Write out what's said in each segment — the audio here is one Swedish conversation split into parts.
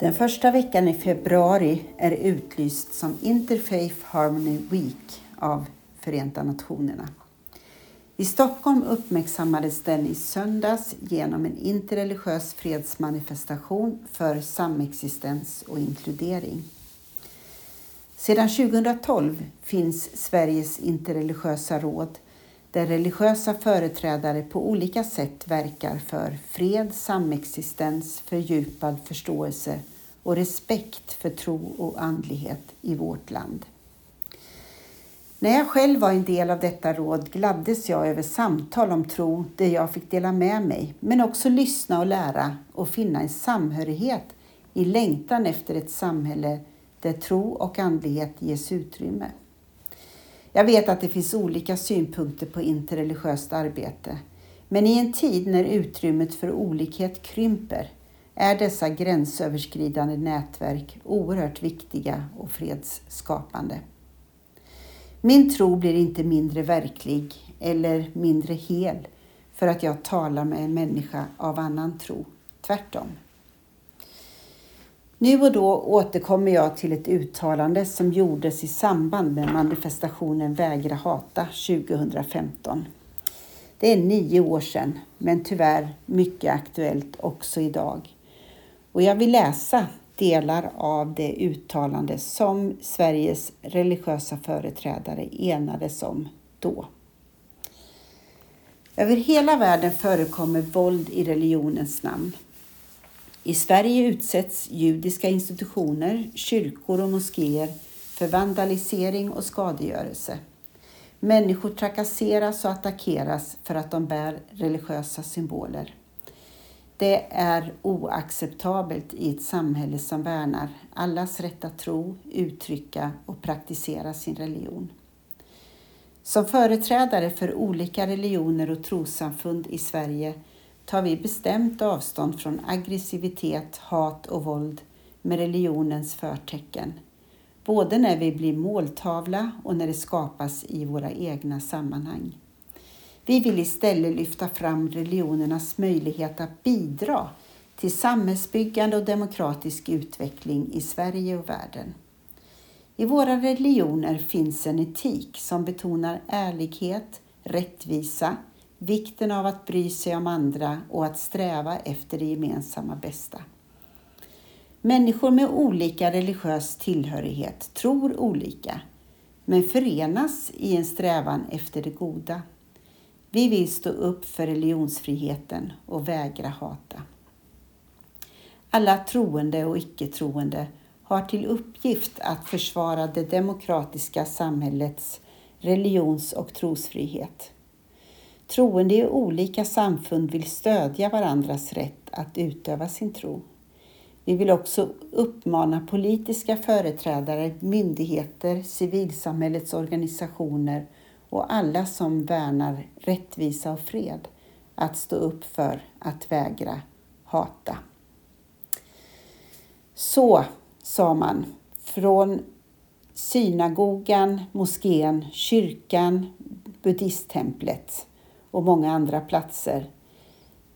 Den första veckan i februari är utlyst som Interfaith Harmony Week av Förenta Nationerna. I Stockholm uppmärksammades den i söndags genom en interreligiös fredsmanifestation för samexistens och inkludering. Sedan 2012 finns Sveriges interreligiösa råd där religiösa företrädare på olika sätt verkar för fred, samexistens, fördjupad förståelse och respekt för tro och andlighet i vårt land. När jag själv var en del av detta råd gladdes jag över samtal om tro där jag fick dela med mig, men också lyssna och lära och finna en samhörighet i längtan efter ett samhälle där tro och andlighet ges utrymme. Jag vet att det finns olika synpunkter på interreligiöst arbete, men i en tid när utrymmet för olikhet krymper är dessa gränsöverskridande nätverk oerhört viktiga och fredsskapande. Min tro blir inte mindre verklig eller mindre hel för att jag talar med en människa av annan tro. Tvärtom. Nu och då återkommer jag till ett uttalande som gjordes i samband med manifestationen Vägra hata 2015. Det är nio år sedan, men tyvärr mycket aktuellt också idag. Och jag vill läsa delar av det uttalande som Sveriges religiösa företrädare enades om då. Över hela världen förekommer våld i religionens namn. I Sverige utsätts judiska institutioner, kyrkor och moskéer för vandalisering och skadegörelse. Människor trakasseras och attackeras för att de bär religiösa symboler. Det är oacceptabelt i ett samhälle som värnar allas rätt att tro, uttrycka och praktisera sin religion. Som företrädare för olika religioner och trossamfund i Sverige tar vi bestämt avstånd från aggressivitet, hat och våld med religionens förtecken. Både när vi blir måltavla och när det skapas i våra egna sammanhang. Vi vill istället lyfta fram religionernas möjlighet att bidra till samhällsbyggande och demokratisk utveckling i Sverige och världen. I våra religioner finns en etik som betonar ärlighet, rättvisa, vikten av att bry sig om andra och att sträva efter det gemensamma bästa. Människor med olika religiös tillhörighet tror olika, men förenas i en strävan efter det goda. Vi vill stå upp för religionsfriheten och vägra hata. Alla troende och icke-troende har till uppgift att försvara det demokratiska samhällets religions och trosfrihet. Troende i olika samfund vill stödja varandras rätt att utöva sin tro. Vi vill också uppmana politiska företrädare, myndigheter, civilsamhällets organisationer och alla som värnar rättvisa och fred att stå upp för att vägra hata. Så sa man från synagogan, moskén, kyrkan, buddhisttemplet och många andra platser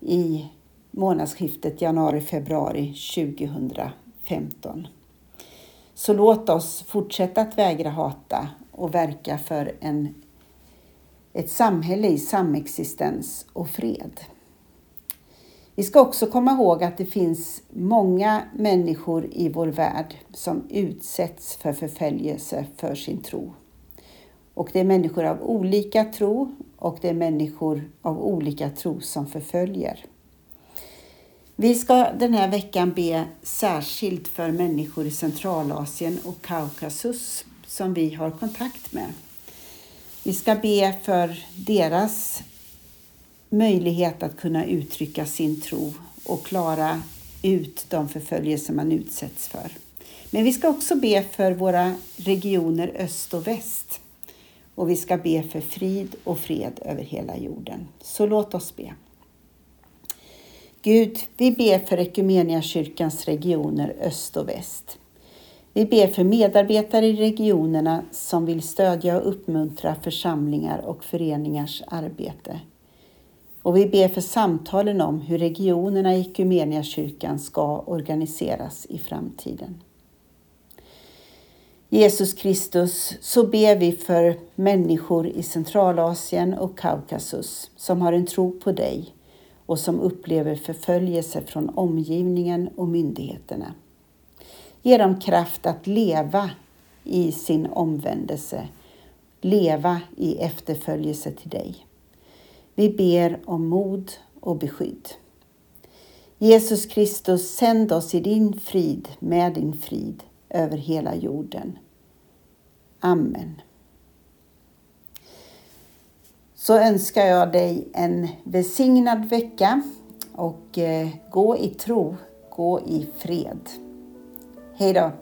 i månadsskiftet januari-februari 2015. Så låt oss fortsätta att vägra hata och verka för en, ett samhälle i samexistens och fred. Vi ska också komma ihåg att det finns många människor i vår värld som utsätts för förföljelse för sin tro. Och det är människor av olika tro och det är människor av olika tro som förföljer. Vi ska den här veckan be särskilt för människor i Centralasien och Kaukasus som vi har kontakt med. Vi ska be för deras möjlighet att kunna uttrycka sin tro och klara ut de förföljelser man utsätts för. Men vi ska också be för våra regioner öst och väst och vi ska be för frid och fred över hela jorden. Så låt oss be. Gud, vi ber för kyrkans regioner öst och väst. Vi ber för medarbetare i regionerna som vill stödja och uppmuntra församlingar och föreningars arbete. Och vi ber för samtalen om hur regionerna i kyrkan ska organiseras i framtiden. Jesus Kristus, så ber vi för människor i Centralasien och Kaukasus som har en tro på dig och som upplever förföljelse från omgivningen och myndigheterna. Ge dem kraft att leva i sin omvändelse, leva i efterföljelse till dig. Vi ber om mod och beskydd. Jesus Kristus, sänd oss i din frid med din frid över hela jorden. Amen. Så önskar jag dig en välsignad vecka och eh, gå i tro, gå i fred. Hej då!